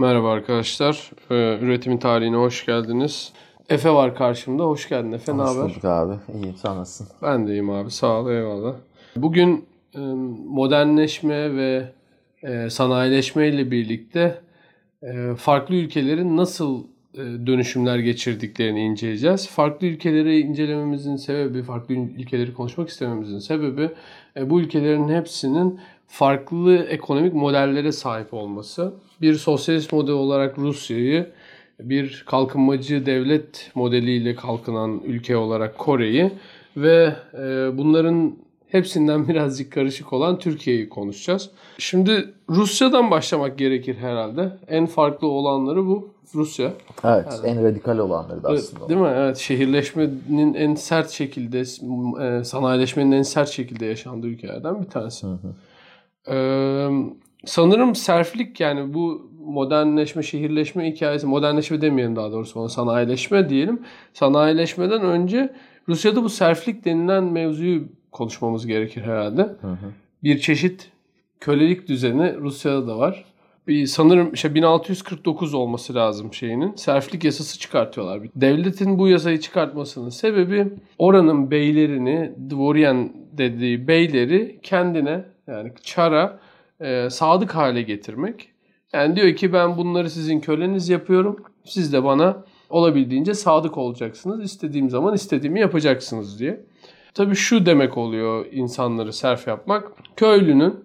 Merhaba arkadaşlar. Ee, üretimin tarihine hoş geldiniz. Efe var karşımda. Hoş geldin Efe. Ne Hoş haber? bulduk abi. İyiyim sen nasılsın? Ben de iyiyim abi. Sağ ol. Eyvallah. Bugün e, modernleşme ve e, sanayileşme ile birlikte e, farklı ülkelerin nasıl e, dönüşümler geçirdiklerini inceleyeceğiz. Farklı ülkeleri incelememizin sebebi, farklı ülkeleri konuşmak istememizin sebebi e, bu ülkelerin hepsinin farklı ekonomik modellere sahip olması. Bir sosyalist model olarak Rusya'yı, bir kalkınmacı devlet modeliyle kalkınan ülke olarak Kore'yi ve e, bunların hepsinden birazcık karışık olan Türkiye'yi konuşacağız. Şimdi Rusya'dan başlamak gerekir herhalde. En farklı olanları bu Rusya. Evet, en radikal olanları da aslında. Değil mi? Evet. Şehirleşmenin en sert şekilde, e, sanayileşmenin en sert şekilde yaşandığı ülkelerden bir tanesi. Hı hı. Ee, sanırım serflik yani bu modernleşme, şehirleşme hikayesi, modernleşme demeyelim daha doğrusu ona sanayileşme diyelim. Sanayileşmeden önce Rusya'da bu serflik denilen mevzuyu konuşmamız gerekir herhalde. Hı hı. Bir çeşit kölelik düzeni Rusya'da da var. Bir sanırım işte 1649 olması lazım şeyinin. Serflik yasası çıkartıyorlar. Devletin bu yasayı çıkartmasının sebebi oranın beylerini, dvoryan dediği beyleri kendine yani çara e, sadık hale getirmek. Yani diyor ki ben bunları sizin köleniz yapıyorum. Siz de bana olabildiğince sadık olacaksınız. İstediğim zaman istediğimi yapacaksınız diye. Tabii şu demek oluyor insanları serf yapmak. Köylünün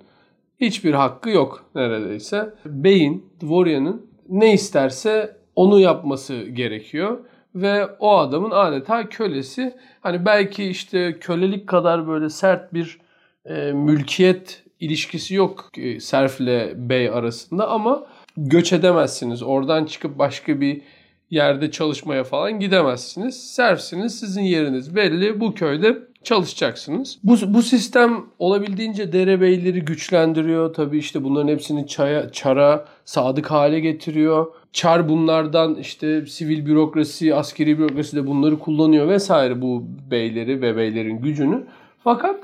hiçbir hakkı yok neredeyse. Beyin, dvoryanın ne isterse onu yapması gerekiyor. Ve o adamın adeta kölesi. Hani belki işte kölelik kadar böyle sert bir e, mülkiyet ilişkisi yok e, serfle bey arasında ama göç edemezsiniz. Oradan çıkıp başka bir yerde çalışmaya falan gidemezsiniz. Serfsiniz. Sizin yeriniz belli. Bu köyde çalışacaksınız. Bu, bu sistem olabildiğince derebeyleri güçlendiriyor. Tabii işte bunların hepsini çaya, çara sadık hale getiriyor. Çar bunlardan işte sivil bürokrasi, askeri bürokrasi de bunları kullanıyor vesaire bu beyleri ve beylerin gücünü. Fakat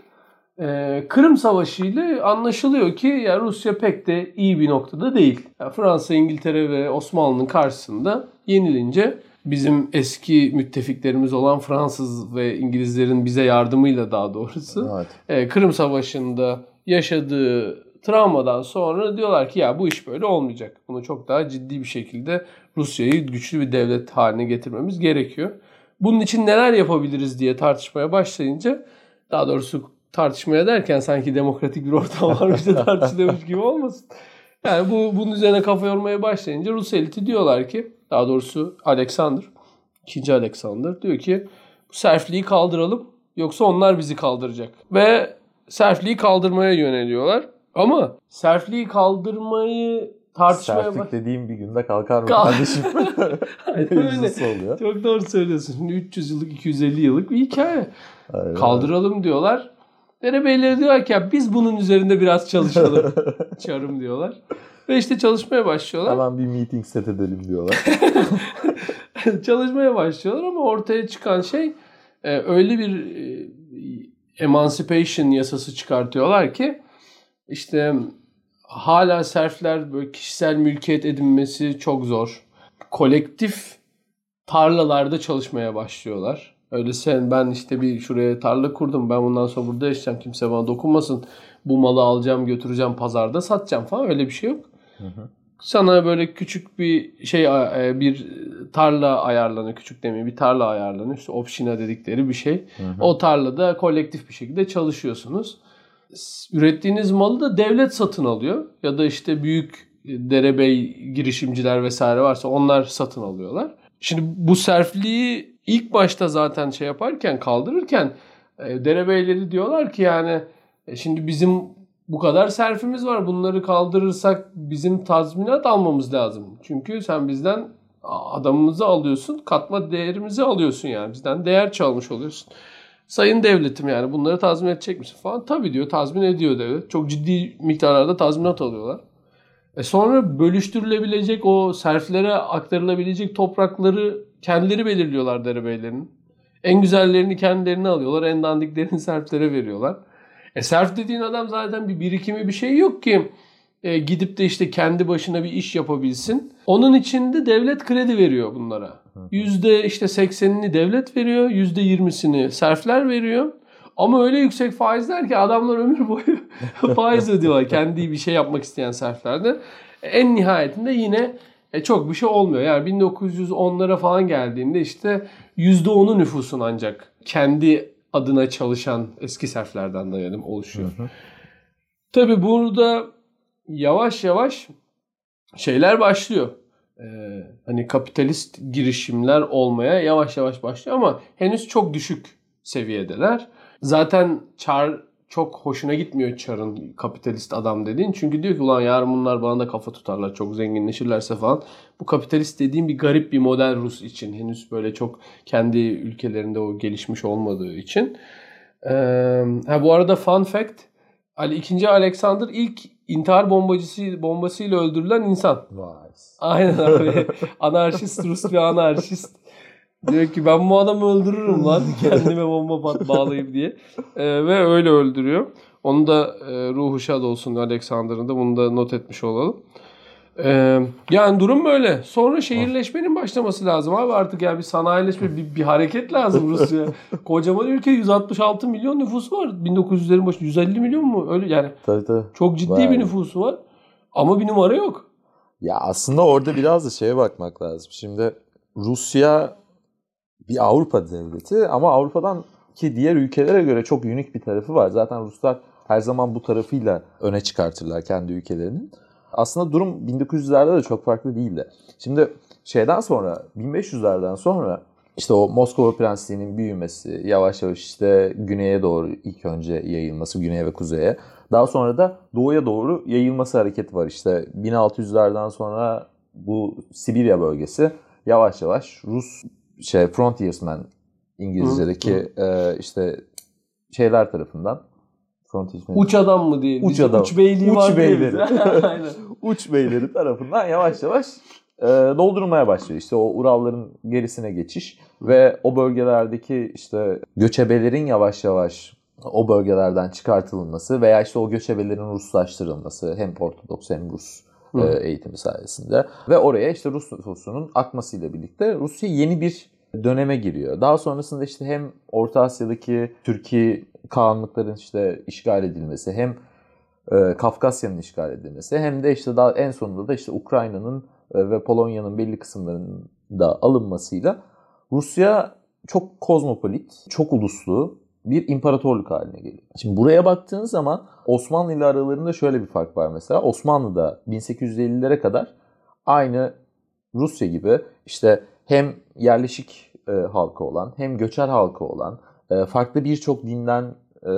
ee, Kırım Savaşı ile anlaşılıyor ki ya Rusya pek de iyi bir noktada değil. Fransa, İngiltere ve Osmanlı'nın karşısında yenilince bizim eski müttefiklerimiz olan Fransız ve İngilizlerin bize yardımıyla daha doğrusu Evet. e, Kırım Savaşı'nda yaşadığı travmadan sonra diyorlar ki ya bu iş böyle olmayacak. Bunu çok daha ciddi bir şekilde Rusya'yı güçlü bir devlet haline getirmemiz gerekiyor. Bunun için neler yapabiliriz diye tartışmaya başlayınca daha doğrusu tartışmaya derken sanki demokratik bir ortam varmış da tartışılıyormuş gibi olmasın. Yani bu bunun üzerine kafa yormaya başlayınca Rus eliti diyorlar ki daha doğrusu Alexander, ikinci Alexander diyor ki bu serfliği kaldıralım yoksa onlar bizi kaldıracak. Ve serfliği kaldırmaya yöneliyorlar. Ama serfliği kaldırmayı tartışmaya Serflik dediğim bir günde kalkar mı Kal- kardeşim? Oluyor. Çok doğru söylüyorsun. Şimdi 300 yıllık, 250 yıllık bir hikaye. Aynen. Kaldıralım diyorlar. Derebeyleri diyor ki ya biz bunun üzerinde biraz çalışalım. Çarım diyorlar. Ve işte çalışmaya başlıyorlar. Hemen bir meeting set edelim diyorlar. çalışmaya başlıyorlar ama ortaya çıkan şey e, öyle bir e, emancipation yasası çıkartıyorlar ki işte hala serfler böyle kişisel mülkiyet edinmesi çok zor. Kolektif tarlalarda çalışmaya başlıyorlar. Öyle sen ben işte bir şuraya tarla kurdum. Ben bundan sonra burada yaşayacağım. Kimse bana dokunmasın. Bu malı alacağım, götüreceğim pazarda satacağım falan. Öyle bir şey yok. Sana böyle küçük bir şey e, bir tarla ayarlanıyor. Küçük demeyeyim bir tarla ayarlanıyor. İşte opşina dedikleri bir şey. O tarlada kolektif bir şekilde çalışıyorsunuz. Ürettiğiniz malı da devlet satın alıyor. Ya da işte büyük derebey girişimciler vesaire varsa onlar satın alıyorlar. Şimdi bu serfliği ilk başta zaten şey yaparken kaldırırken e, derebeyleri diyorlar ki yani e, şimdi bizim bu kadar serfimiz var. Bunları kaldırırsak bizim tazminat almamız lazım. Çünkü sen bizden adamımızı alıyorsun, katma değerimizi alıyorsun yani. Bizden değer çalmış oluyorsun. Sayın devletim yani bunları tazmin edecek misin falan. Tabii diyor tazmin ediyor devlet. Çok ciddi miktarlarda tazminat alıyorlar. E sonra bölüştürülebilecek o serflere aktarılabilecek toprakları kendileri belirliyorlar derebeylerin. En güzellerini kendilerine alıyorlar. En dandiklerini serflere veriyorlar. E serf dediğin adam zaten bir birikimi bir şey yok ki. e, gidip de işte kendi başına bir iş yapabilsin. Onun için de devlet kredi veriyor bunlara. Yüzde işte 80'ini devlet veriyor, yüzde 20'sini serfler veriyor. Ama öyle yüksek faizler ki adamlar ömür boyu faiz ödüyorlar. Kendi bir şey yapmak isteyen serflerde. En nihayetinde yine e, çok bir şey olmuyor. Yani 1910'lara falan geldiğinde işte %10'u nüfusun ancak kendi adına çalışan eski serflerden dayanım oluşuyor. Hı hı. Tabi burada yavaş yavaş şeyler başlıyor. Ee, hani kapitalist girişimler olmaya yavaş yavaş başlıyor ama henüz çok düşük seviyedeler. Zaten Çar çok hoşuna gitmiyor Çar'ın kapitalist adam dediğin. Çünkü diyor ki ulan yarın bunlar bana da kafa tutarlar çok zenginleşirlerse falan. Bu kapitalist dediğim bir garip bir model Rus için. Henüz böyle çok kendi ülkelerinde o gelişmiş olmadığı için. Ee, ha bu arada fun fact Ali 2. Alexander ilk intihar bombacısı bombasıyla öldürülen insan. Vay. Aynen abi. anarşist Rus bir anarşist. Diyor ki ben bu adamı öldürürüm lan kendime bomba pat bağlayıp diye. Ee, ve öyle öldürüyor. Onu da e, ruhu şad olsun Alexander'ın da bunu da not etmiş olalım. Ee, yani durum böyle. Sonra şehirleşmenin başlaması lazım abi artık yani bir sanayileşme bir, bir hareket lazım Rusya. Kocaman ülke 166 milyon nüfusu var. 1900'lerin başı 150 milyon mu? Öyle yani Tabii tabii. çok ciddi Vay. bir nüfusu var. Ama bir numara yok. Ya aslında orada biraz da şeye bakmak lazım. Şimdi Rusya bir Avrupa devleti ama Avrupa'dan ki diğer ülkelere göre çok unik bir tarafı var. Zaten Ruslar her zaman bu tarafıyla öne çıkartırlar kendi ülkelerinin. Aslında durum 1900'lerde de çok farklı değildi. Şimdi şeyden sonra 1500'lerden sonra işte o Moskova Prensliği'nin büyümesi, yavaş yavaş işte güneye doğru ilk önce yayılması, güneye ve kuzeye. Daha sonra da doğuya doğru yayılması hareketi var. İşte 1600'lerden sonra bu Sibirya bölgesi yavaş yavaş Rus şey frontiersmen İngilizce'deki e, işte şeyler tarafından frontiersmen Uç adam mı diye. Uç adam. Uç beyliği Uç var beyleri. uç beyleri tarafından yavaş yavaş e, doldurulmaya başlıyor. İşte o Uralların gerisine geçiş ve o bölgelerdeki işte göçebelerin yavaş yavaş o bölgelerden çıkartılması veya işte o göçebelerin Ruslaştırılması hem Ortodoks hem Rus Hı. eğitimi sayesinde ve oraya işte Rus nüfusunun akmasıyla birlikte Rusya yeni bir döneme giriyor. Daha sonrasında işte hem Orta Asya'daki Türkiye Kağanlıkların işte işgal edilmesi hem e, Kafkasya'nın işgal edilmesi hem de işte daha en sonunda da işte Ukrayna'nın e, ve Polonya'nın belli kısımlarının da alınmasıyla Rusya çok kozmopolit, çok uluslu bir imparatorluk haline geliyor. Şimdi buraya baktığın zaman Osmanlı ile aralarında şöyle bir fark var mesela. Osmanlı'da 1850'lere kadar aynı Rusya gibi işte hem yerleşik e, halkı olan hem göçer halkı olan e, farklı birçok dinden e,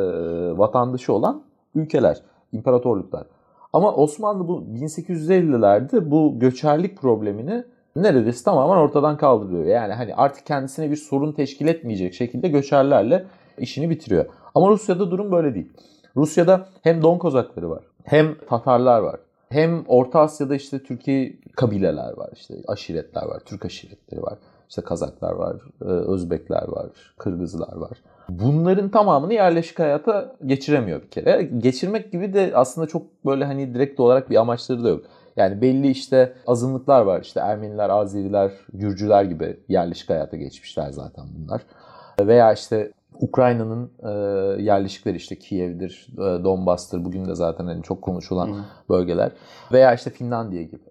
vatandaşı olan ülkeler, imparatorluklar. Ama Osmanlı bu 1850'lerde bu göçerlik problemini neredeyse tamamen ortadan kaldırıyor. Yani hani artık kendisine bir sorun teşkil etmeyecek şekilde göçerlerle işini bitiriyor. Ama Rusya'da durum böyle değil. Rusya'da hem Don Kozakları var, hem Tatarlar var, hem Orta Asya'da işte Türkiye kabileler var, işte aşiretler var, Türk aşiretleri var, işte Kazaklar var, e, Özbekler var, Kırgızlar var. Bunların tamamını yerleşik hayata geçiremiyor bir kere. Geçirmek gibi de aslında çok böyle hani direkt olarak bir amaçları da yok. Yani belli işte azınlıklar var. İşte Ermeniler, Azeriler, Gürcüler gibi yerleşik hayata geçmişler zaten bunlar. Veya işte Ukrayna'nın e, yerleşikleri işte Kiev'dir, e, Donbas'tır. Bugün de zaten hani çok konuşulan Hı. bölgeler. Veya işte Finlandiya gibi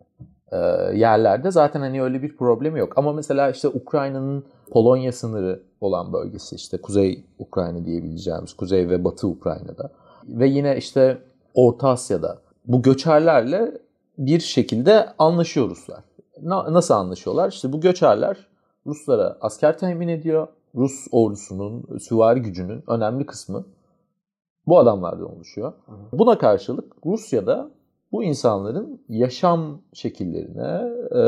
e, yerlerde zaten hani öyle bir problemi yok. Ama mesela işte Ukrayna'nın Polonya sınırı olan bölgesi işte Kuzey Ukrayna diyebileceğimiz Kuzey ve Batı Ukrayna'da ve yine işte Orta Asya'da bu göçerlerle bir şekilde anlaşıyor Ruslar. Na- nasıl anlaşıyorlar? İşte bu göçerler Ruslara asker temin ediyor. Rus ordusunun süvari gücünün önemli kısmı bu adamlardan oluşuyor. Buna karşılık Rusya'da bu insanların yaşam şekillerine, e,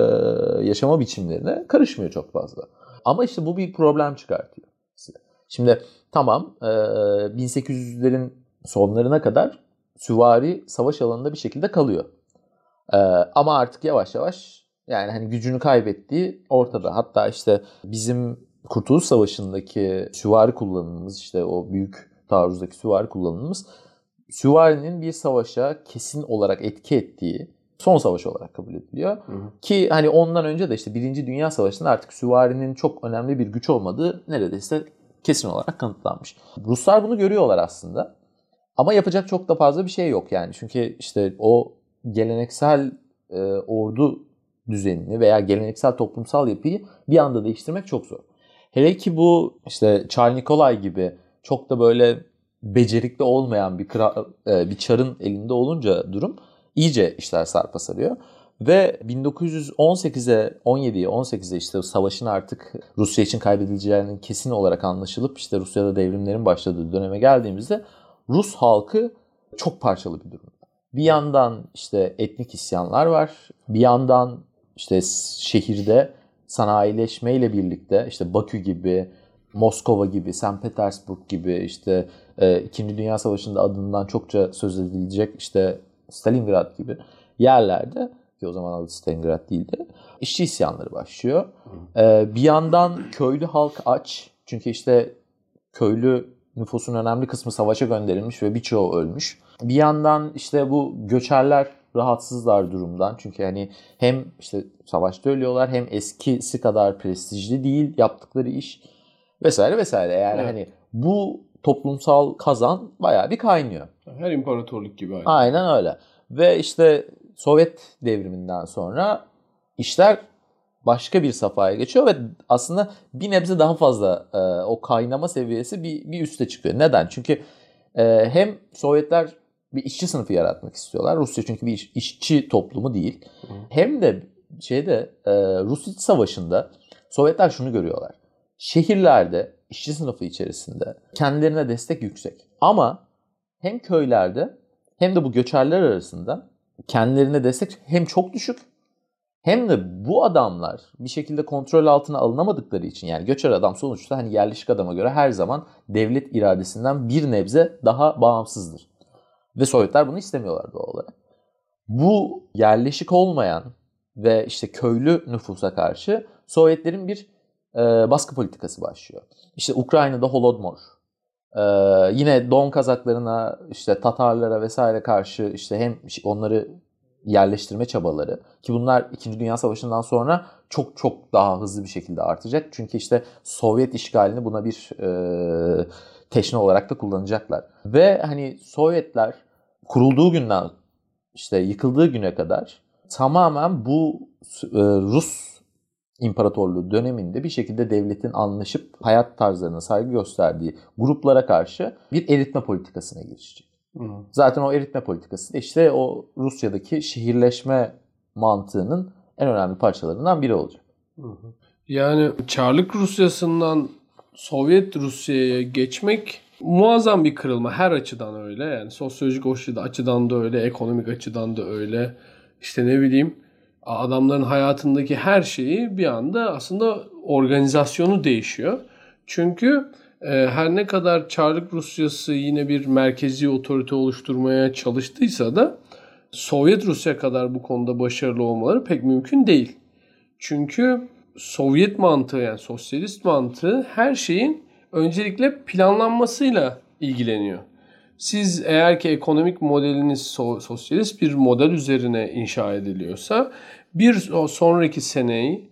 yaşama biçimlerine karışmıyor çok fazla. Ama işte bu bir problem çıkartıyor. size. Şimdi tamam e, 1800'lerin sonlarına kadar süvari savaş alanında bir şekilde kalıyor. E, ama artık yavaş yavaş yani hani gücünü kaybettiği ortada. Hatta işte bizim Kurtuluş Savaşı'ndaki süvari kullanımımız işte o büyük taarruzdaki süvari kullanımımız süvarinin bir savaşa kesin olarak etki ettiği son savaş olarak kabul ediliyor. Hı hı. Ki hani ondan önce de işte Birinci Dünya Savaşı'nda artık süvarinin çok önemli bir güç olmadığı neredeyse kesin olarak kanıtlanmış. Ruslar bunu görüyorlar aslında. Ama yapacak çok da fazla bir şey yok yani. Çünkü işte o geleneksel e, ordu düzenini veya geleneksel toplumsal yapıyı bir anda değiştirmek çok zor. Hele ki bu işte Charles Nikolay gibi çok da böyle becerikli olmayan bir kral, e, bir çarın elinde olunca durum iyice işler sarpa sarıyor. Ve 1918'e 17'ye 18'e işte savaşın artık Rusya için kaybedileceğinin kesin olarak anlaşılıp işte Rusya'da devrimlerin başladığı döneme geldiğimizde Rus halkı çok parçalı bir durum. Bir yandan işte etnik isyanlar var. Bir yandan işte şehirde sanayileşmeyle birlikte işte Bakü gibi, Moskova gibi, St. Petersburg gibi işte e, İkinci Dünya Savaşı'nda adından çokça söz edilecek işte Stalingrad gibi yerlerde ki o zaman adı Stalingrad değildi. İşçi isyanları başlıyor. E, bir yandan köylü halk aç. Çünkü işte köylü nüfusun önemli kısmı savaşa gönderilmiş ve birçoğu ölmüş. Bir yandan işte bu göçerler rahatsızlar durumdan. Çünkü hani hem işte savaşta ölüyorlar hem eskisi kadar prestijli değil yaptıkları iş vesaire vesaire. Yani evet. hani bu toplumsal kazan bayağı bir kaynıyor. Her imparatorluk gibi. Aynen. aynen öyle. Ve işte Sovyet devriminden sonra işler başka bir safhaya geçiyor ve aslında bir nebze daha fazla e, o kaynama seviyesi bir, bir üste çıkıyor. Neden? Çünkü e, hem Sovyetler bir işçi sınıfı yaratmak istiyorlar. Rusya çünkü bir iş, işçi toplumu değil. Hı. Hem de şeyde e, Rus İç Savaşı'nda Sovyetler şunu görüyorlar. Şehirlerde işçi sınıfı içerisinde kendilerine destek yüksek. Ama hem köylerde hem de bu göçerler arasında kendilerine destek hem çok düşük hem de bu adamlar bir şekilde kontrol altına alınamadıkları için yani göçer adam sonuçta hani yerleşik adama göre her zaman devlet iradesinden bir nebze daha bağımsızdır. Ve Sovyetler bunu istemiyorlar doğal olarak. Bu yerleşik olmayan ve işte köylü nüfusa karşı Sovyetlerin bir e, baskı politikası başlıyor. İşte Ukrayna'da Holodomor, ee, yine Don Kazaklarına, işte Tatarlara vesaire karşı işte hem onları yerleştirme çabaları ki bunlar 2. Dünya Savaşı'ndan sonra çok çok daha hızlı bir şekilde artacak. Çünkü işte Sovyet işgalini buna bir e, teşne olarak da kullanacaklar. Ve hani Sovyetler kurulduğu günden işte yıkıldığı güne kadar tamamen bu e, Rus İmparatorluğu döneminde bir şekilde devletin anlaşıp hayat tarzlarına saygı gösterdiği gruplara karşı bir eritme politikasına girişecek. Hı. Zaten o eritme politikası da işte o Rusya'daki şehirleşme mantığının en önemli parçalarından biri olacak. Hı Yani Çarlık Rusyası'ndan Sovyet Rusya'ya geçmek muazzam bir kırılma. Her açıdan öyle. Yani sosyolojik açıdan da öyle, ekonomik açıdan da öyle. İşte ne bileyim adamların hayatındaki her şeyi bir anda aslında organizasyonu değişiyor. Çünkü e, her ne kadar Çarlık Rusyası yine bir merkezi otorite oluşturmaya çalıştıysa da Sovyet Rusya kadar bu konuda başarılı olmaları pek mümkün değil. Çünkü Sovyet mantığı yani sosyalist mantığı her şeyin öncelikle planlanmasıyla ilgileniyor. Siz eğer ki ekonomik modeliniz sosyalist bir model üzerine inşa ediliyorsa bir sonraki seneyi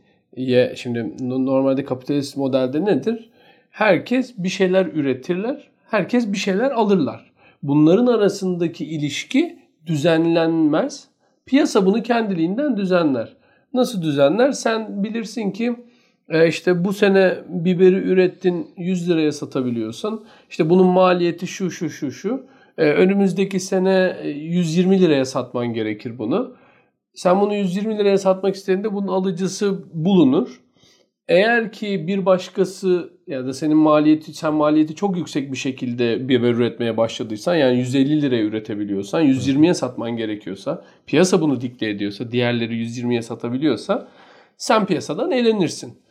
şimdi normalde kapitalist modelde nedir? Herkes bir şeyler üretirler, herkes bir şeyler alırlar. Bunların arasındaki ilişki düzenlenmez. Piyasa bunu kendiliğinden düzenler. Nasıl düzenler? Sen bilirsin ki e, işte bu sene biberi ürettin 100 liraya satabiliyorsun. İşte bunun maliyeti şu şu şu şu. E, önümüzdeki sene 120 e, liraya satman gerekir bunu. Sen bunu 120 liraya satmak istediğinde bunun alıcısı bulunur. Eğer ki bir başkası ya da senin maliyeti sen maliyeti çok yüksek bir şekilde biber üretmeye başladıysan yani 150 liraya üretebiliyorsan 120'ye satman gerekiyorsa piyasa bunu dikte ediyorsa diğerleri 120'ye satabiliyorsa sen piyasadan eğlenirsin.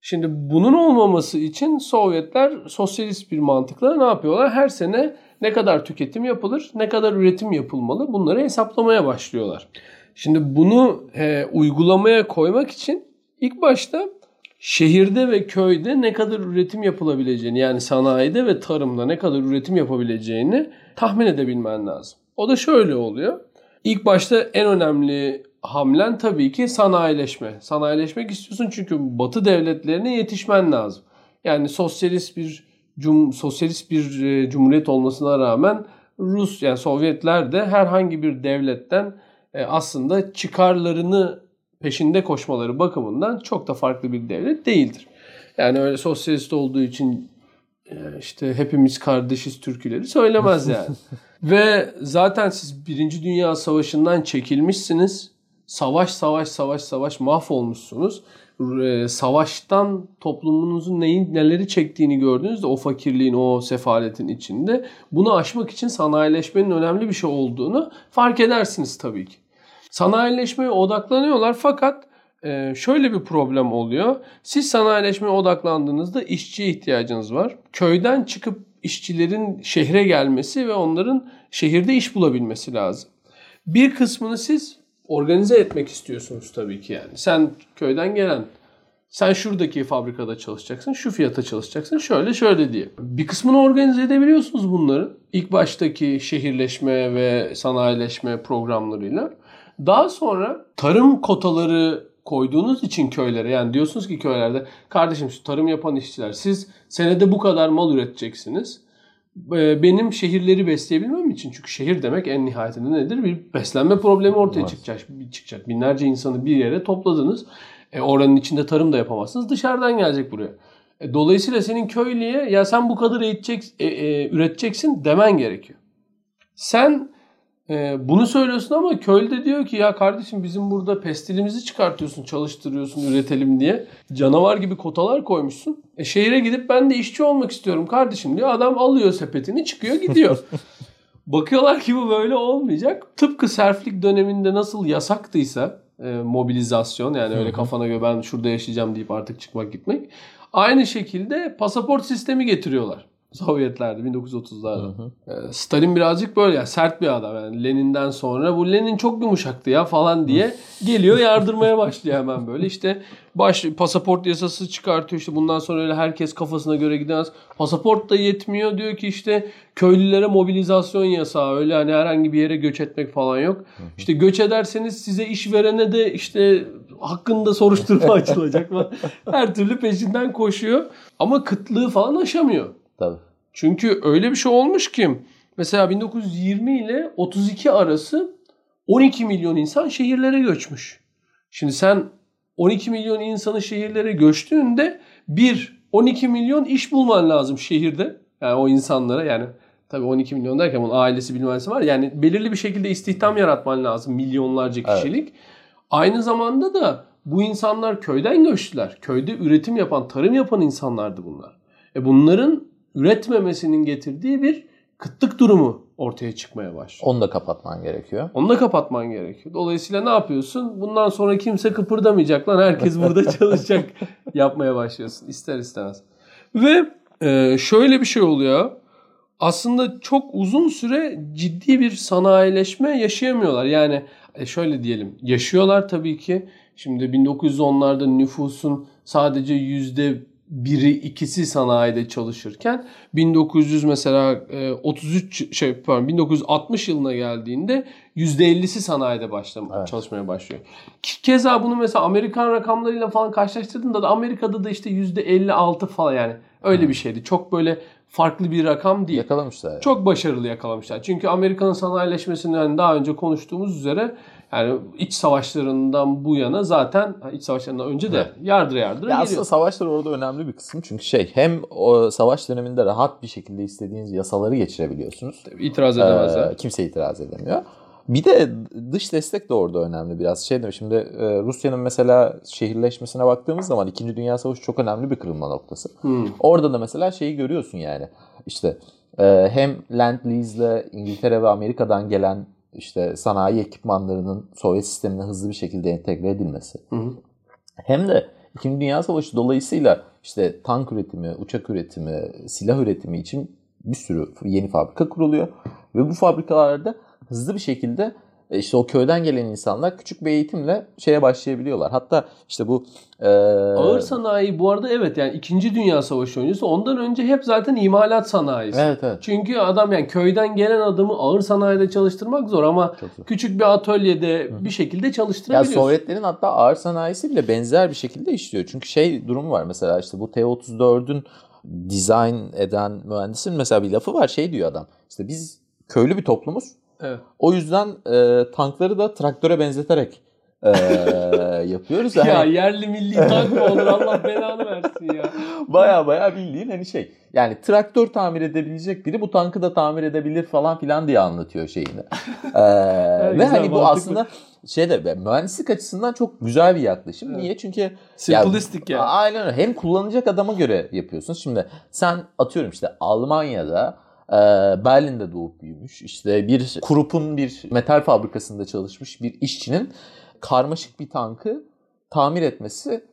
Şimdi bunun olmaması için Sovyetler sosyalist bir mantıkla ne yapıyorlar? Her sene ne kadar tüketim yapılır, ne kadar üretim yapılmalı bunları hesaplamaya başlıyorlar. Şimdi bunu e, uygulamaya koymak için ilk başta şehirde ve köyde ne kadar üretim yapılabileceğini yani sanayide ve tarımda ne kadar üretim yapabileceğini tahmin edebilmen lazım. O da şöyle oluyor. İlk başta en önemli hamlen tabii ki sanayileşme. Sanayileşmek istiyorsun çünkü Batı devletlerine yetişmen lazım. Yani sosyalist bir cum sosyalist bir e, cumhuriyet olmasına rağmen Rus yani Sovyetler de herhangi bir devletten e, aslında çıkarlarını peşinde koşmaları bakımından çok da farklı bir devlet değildir. Yani öyle sosyalist olduğu için e, işte hepimiz kardeşiz türküleri söylemez yani. Ve zaten siz Birinci Dünya Savaşı'ndan çekilmişsiniz. Savaş savaş savaş savaş mahvolmuşsunuz. E, savaştan toplumunuzun neyin neleri çektiğini gördüğünüzde o fakirliğin, o sefaletin içinde bunu aşmak için sanayileşmenin önemli bir şey olduğunu fark edersiniz tabii ki. Sanayileşmeye odaklanıyorlar fakat e, şöyle bir problem oluyor. Siz sanayileşmeye odaklandığınızda işçiye ihtiyacınız var. Köyden çıkıp işçilerin şehre gelmesi ve onların şehirde iş bulabilmesi lazım. Bir kısmını siz organize etmek istiyorsunuz tabii ki yani. Sen köyden gelen sen şuradaki fabrikada çalışacaksın, şu fiyata çalışacaksın, şöyle şöyle diye. Bir kısmını organize edebiliyorsunuz bunları. İlk baştaki şehirleşme ve sanayileşme programlarıyla. Daha sonra tarım kotaları koyduğunuz için köylere yani diyorsunuz ki köylerde kardeşim şu tarım yapan işçiler siz senede bu kadar mal üreteceksiniz. Ee, benim şehirleri besleyebilmem için çünkü şehir demek en nihayetinde nedir? Bir beslenme problemi ortaya evet. çıkacak. çıkacak. Binlerce insanı bir yere topladınız. E, oranın içinde tarım da yapamazsınız. Dışarıdan gelecek buraya. E, dolayısıyla senin köylüye ya sen bu kadar eğitecek, e, e, üreteceksin demen gerekiyor. Sen e, bunu söylüyorsun ama köylü de diyor ki ya kardeşim bizim burada pestilimizi çıkartıyorsun, çalıştırıyorsun, üretelim diye. Canavar gibi kotalar koymuşsun. E, şehire gidip ben de işçi olmak istiyorum kardeşim diyor. Adam alıyor sepetini çıkıyor gidiyor. Bakıyorlar ki bu böyle olmayacak. Tıpkı serflik döneminde nasıl yasaktıysa e, mobilizasyon yani öyle kafana göre ben şurada yaşayacağım deyip artık çıkmak gitmek. Aynı şekilde pasaport sistemi getiriyorlar. Sovyetler'de 1930'larda. Ee, Stalin birazcık böyle ya sert bir adam yani Lenin'den sonra bu Lenin çok yumuşaktı ya falan diye geliyor yardırmaya başlıyor hemen böyle işte baş pasaport yasası çıkartıyor işte bundan sonra öyle herkes kafasına göre gidemez. Pasaport da yetmiyor diyor ki işte köylülere mobilizasyon yasağı öyle hani herhangi bir yere göç etmek falan yok. İşte göç ederseniz size iş verene de işte hakkında soruşturma açılacak falan. Her türlü peşinden koşuyor ama kıtlığı falan aşamıyor. Tabii. Çünkü öyle bir şey olmuş ki mesela 1920 ile 32 arası 12 milyon insan şehirlere göçmüş. Şimdi sen 12 milyon insanı şehirlere göçtüğünde bir 12 milyon iş bulman lazım şehirde. Yani o insanlara yani tabii 12 milyon derken bunun ailesi bilmesi var. Yani belirli bir şekilde istihdam yaratman lazım milyonlarca kişilik. Evet. Aynı zamanda da bu insanlar köyden göçtüler. Köyde üretim yapan, tarım yapan insanlardı bunlar. E bunların üretmemesinin getirdiği bir kıtlık durumu ortaya çıkmaya başlıyor. Onu da kapatman gerekiyor. Onu da kapatman gerekiyor. Dolayısıyla ne yapıyorsun? Bundan sonra kimse kıpırdamayacak lan herkes burada çalışacak yapmaya başlıyorsun ister istemez. Ve e, şöyle bir şey oluyor. Aslında çok uzun süre ciddi bir sanayileşme yaşayamıyorlar. Yani e, şöyle diyelim yaşıyorlar tabii ki. Şimdi 1910'larda nüfusun sadece yüzde biri ikisi sanayide çalışırken 1900 mesela 33 e, şey pardon 1960 yılına geldiğinde %50'si sanayide başlam evet. çalışmaya başlıyor. Keza bunu mesela Amerikan rakamlarıyla falan karşılaştırdığında da Amerika'da da işte %56 falan yani öyle hmm. bir şeydi. Çok böyle farklı bir rakam değil. Yakalamışlar. Yani. Çok başarılı yakalamışlar. Çünkü Amerika'nın sanayileşmesinden daha önce konuştuğumuz üzere yani iç savaşlarından bu yana zaten iç savaşlarından önce de evet. yardıra yardıra ya Aslında savaşlar orada önemli bir kısım. Çünkü şey hem o savaş döneminde rahat bir şekilde istediğiniz yasaları geçirebiliyorsunuz. Tabii, itiraz edemezler. Ee, kimse itiraz edemiyor. Bir de dış destek de orada önemli biraz. Şey dedim şimdi e, Rusya'nın mesela şehirleşmesine baktığımız zaman 2. Dünya Savaşı çok önemli bir kırılma noktası. Hmm. Orada da mesela şeyi görüyorsun yani. İşte e, hem Land Lease'le İngiltere ve Amerika'dan gelen işte sanayi ekipmanlarının Sovyet sistemine hızlı bir şekilde entegre edilmesi. Hı hı. Hem de İkinci Dünya Savaşı dolayısıyla işte tank üretimi, uçak üretimi, silah üretimi için bir sürü yeni fabrika kuruluyor. Ve bu fabrikalarda hızlı bir şekilde işte o köyden gelen insanlar küçük bir eğitimle şeye başlayabiliyorlar. Hatta işte bu e, Ağır sanayi bu arada evet yani 2. Dünya Savaşı öncesi ondan önce hep zaten imalat sanayisi. Evet evet. Çünkü adam yani köyden gelen adamı ağır sanayide çalıştırmak zor ama zor. küçük bir atölyede bir şekilde Ya çalıştırabiliyorsun. Sovyetlerin hatta ağır sanayisi bile benzer bir şekilde işliyor. Çünkü şey durumu var mesela işte bu T-34'ün dizayn eden mühendisin mesela bir lafı var şey diyor adam. İşte biz köylü bir toplumuz. Evet. O yüzden e, tankları da traktöre benzeterek e, yapıyoruz. Ya Yani yerli milli tank mı olur Allah belanı versin ya. baya baya bildiğin hani şey. Yani traktör tamir edebilecek biri bu tankı da tamir edebilir falan filan diye anlatıyor şeyini. E, ve güzel, hani bu mantıklı. aslında şeyde ve mühendislik açısından çok güzel bir yaklaşım. Evet. Niye? Çünkü Simplistik ya. Aynen öyle. Hem kullanacak adama göre yapıyorsun. Şimdi sen atıyorum işte Almanya'da e, Berlin'de doğup büyümüş. işte bir Krupp'un bir metal fabrikasında çalışmış bir işçinin karmaşık bir tankı tamir etmesi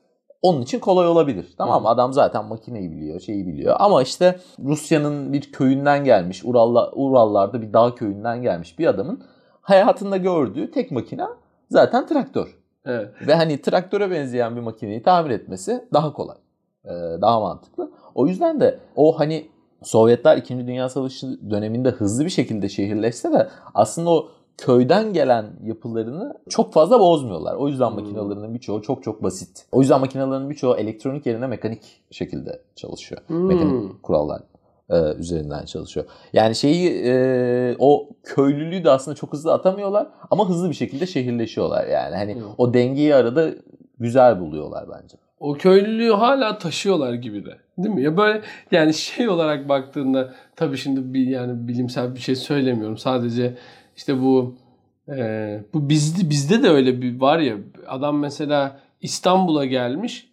onun için kolay olabilir. Tamam mı? Adam zaten makineyi biliyor, şeyi biliyor. Ama işte Rusya'nın bir köyünden gelmiş, Urallar, Urallarda bir dağ köyünden gelmiş bir adamın hayatında gördüğü tek makine zaten traktör. Evet. Ve hani traktöre benzeyen bir makineyi tamir etmesi daha kolay. Ee, daha mantıklı. O yüzden de o hani Sovyetler 2. Dünya Savaşı döneminde hızlı bir şekilde şehirleşse de aslında o köyden gelen yapılarını çok fazla bozmuyorlar. O yüzden Hmm. makinalarının birçoğu çok çok basit. O yüzden makinaların birçoğu elektronik yerine mekanik şekilde çalışıyor. Hmm. Mekanik kurallar e, üzerinden çalışıyor. Yani şeyi e, o köylülüğü de aslında çok hızlı atamıyorlar ama hızlı bir şekilde şehirleşiyorlar yani. Hani Hmm. o dengeyi arada güzel buluyorlar bence. O köylülüğü hala taşıyorlar gibi de. Değil mi? Ya böyle yani şey olarak baktığında tabii şimdi bir yani bilimsel bir şey söylemiyorum. Sadece işte bu e, bu bizde bizde de öyle bir var ya adam mesela İstanbul'a gelmiş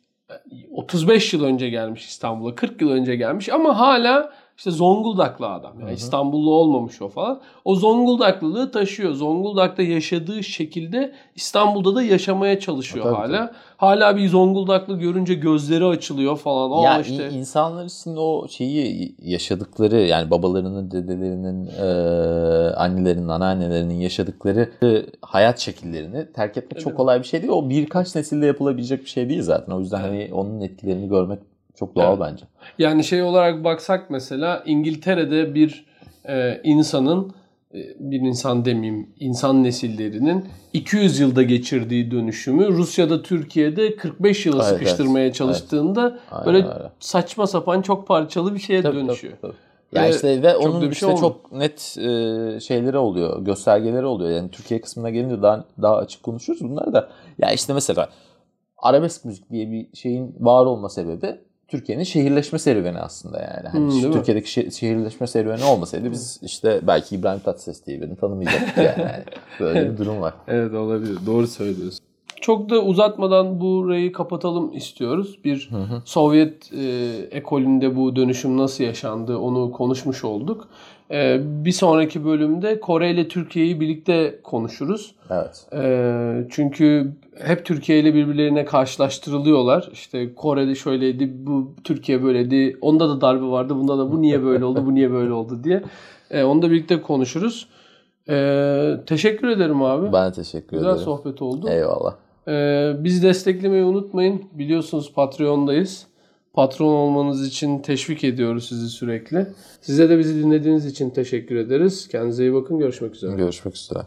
35 yıl önce gelmiş İstanbul'a 40 yıl önce gelmiş ama hala işte Zonguldaklı adam. Yani. İstanbullu olmamış o falan. O Zonguldaklılığı taşıyor. Zonguldak'ta yaşadığı şekilde İstanbul'da da yaşamaya çalışıyor Tabii, hala. Hala bir Zonguldaklı görünce gözleri açılıyor falan. Aa ya işte in- insanlar için o şeyi yaşadıkları yani babalarının, dedelerinin, e, annelerinin, anneannelerinin yaşadıkları hayat şekillerini terk etmek çok Evet. kolay bir şey değil. O birkaç nesilde yapılabilecek bir şey değil zaten. O yüzden hani onun etkilerini görmek çok doğal Evet. bence. yani şey olarak baksak mesela İngiltere'de bir e, insanın e, bir insan demeyeyim insan nesillerinin 200 yılda geçirdiği dönüşümü Rusya'da Türkiye'de 45 yıla Evet, sıkıştırmaya çalıştığında Aynen böyle öyle. saçma sapan çok parçalı bir şeye Tabii, dönüşüyor. tabii, tabii. Ya Ve işte ve onun işte şey çok net e, şeyleri oluyor, göstergeleri oluyor. Yani Türkiye kısmına gelince daha daha açık konuşuruz bunları da. Ya işte mesela arabesk müzik diye bir şeyin var olma sebebi Türkiye'nin şehirleşme serüveni aslında yani. Hani Hmm? Türkiye'deki şe- şehirleşme serüveni olmasaydı biz işte belki İbrahim Tatlıses diye birini tanımayacaktık. Yani Böyle bir durum var. Evet olabilir. Doğru söylüyorsun. Çok da uzatmadan burayı kapatalım istiyoruz. Bir Hı hı. Sovyet e, ekolünde bu dönüşüm nasıl yaşandı onu konuşmuş olduk. E, bir sonraki bölümde Kore ile Türkiye'yi birlikte konuşuruz. Evet. E, çünkü hep Türkiye ile birbirlerine karşılaştırılıyorlar. İşte Kore'de şöyleydi, bu Türkiye böyleydi. Onda da darbe vardı, bunda da bu niye böyle oldu, bu niye böyle oldu diye. E, onu da birlikte konuşuruz. E, teşekkür ederim abi. Ben teşekkür Güzel ederim. sohbet oldu. Eyvallah. Ee, bizi desteklemeyi unutmayın. Biliyorsunuz Patreon'dayız. Patron olmanız için teşvik ediyoruz sizi sürekli. Size de bizi dinlediğiniz için teşekkür ederiz. Kendinize iyi bakın. Görüşmek üzere. Görüşmek üzere.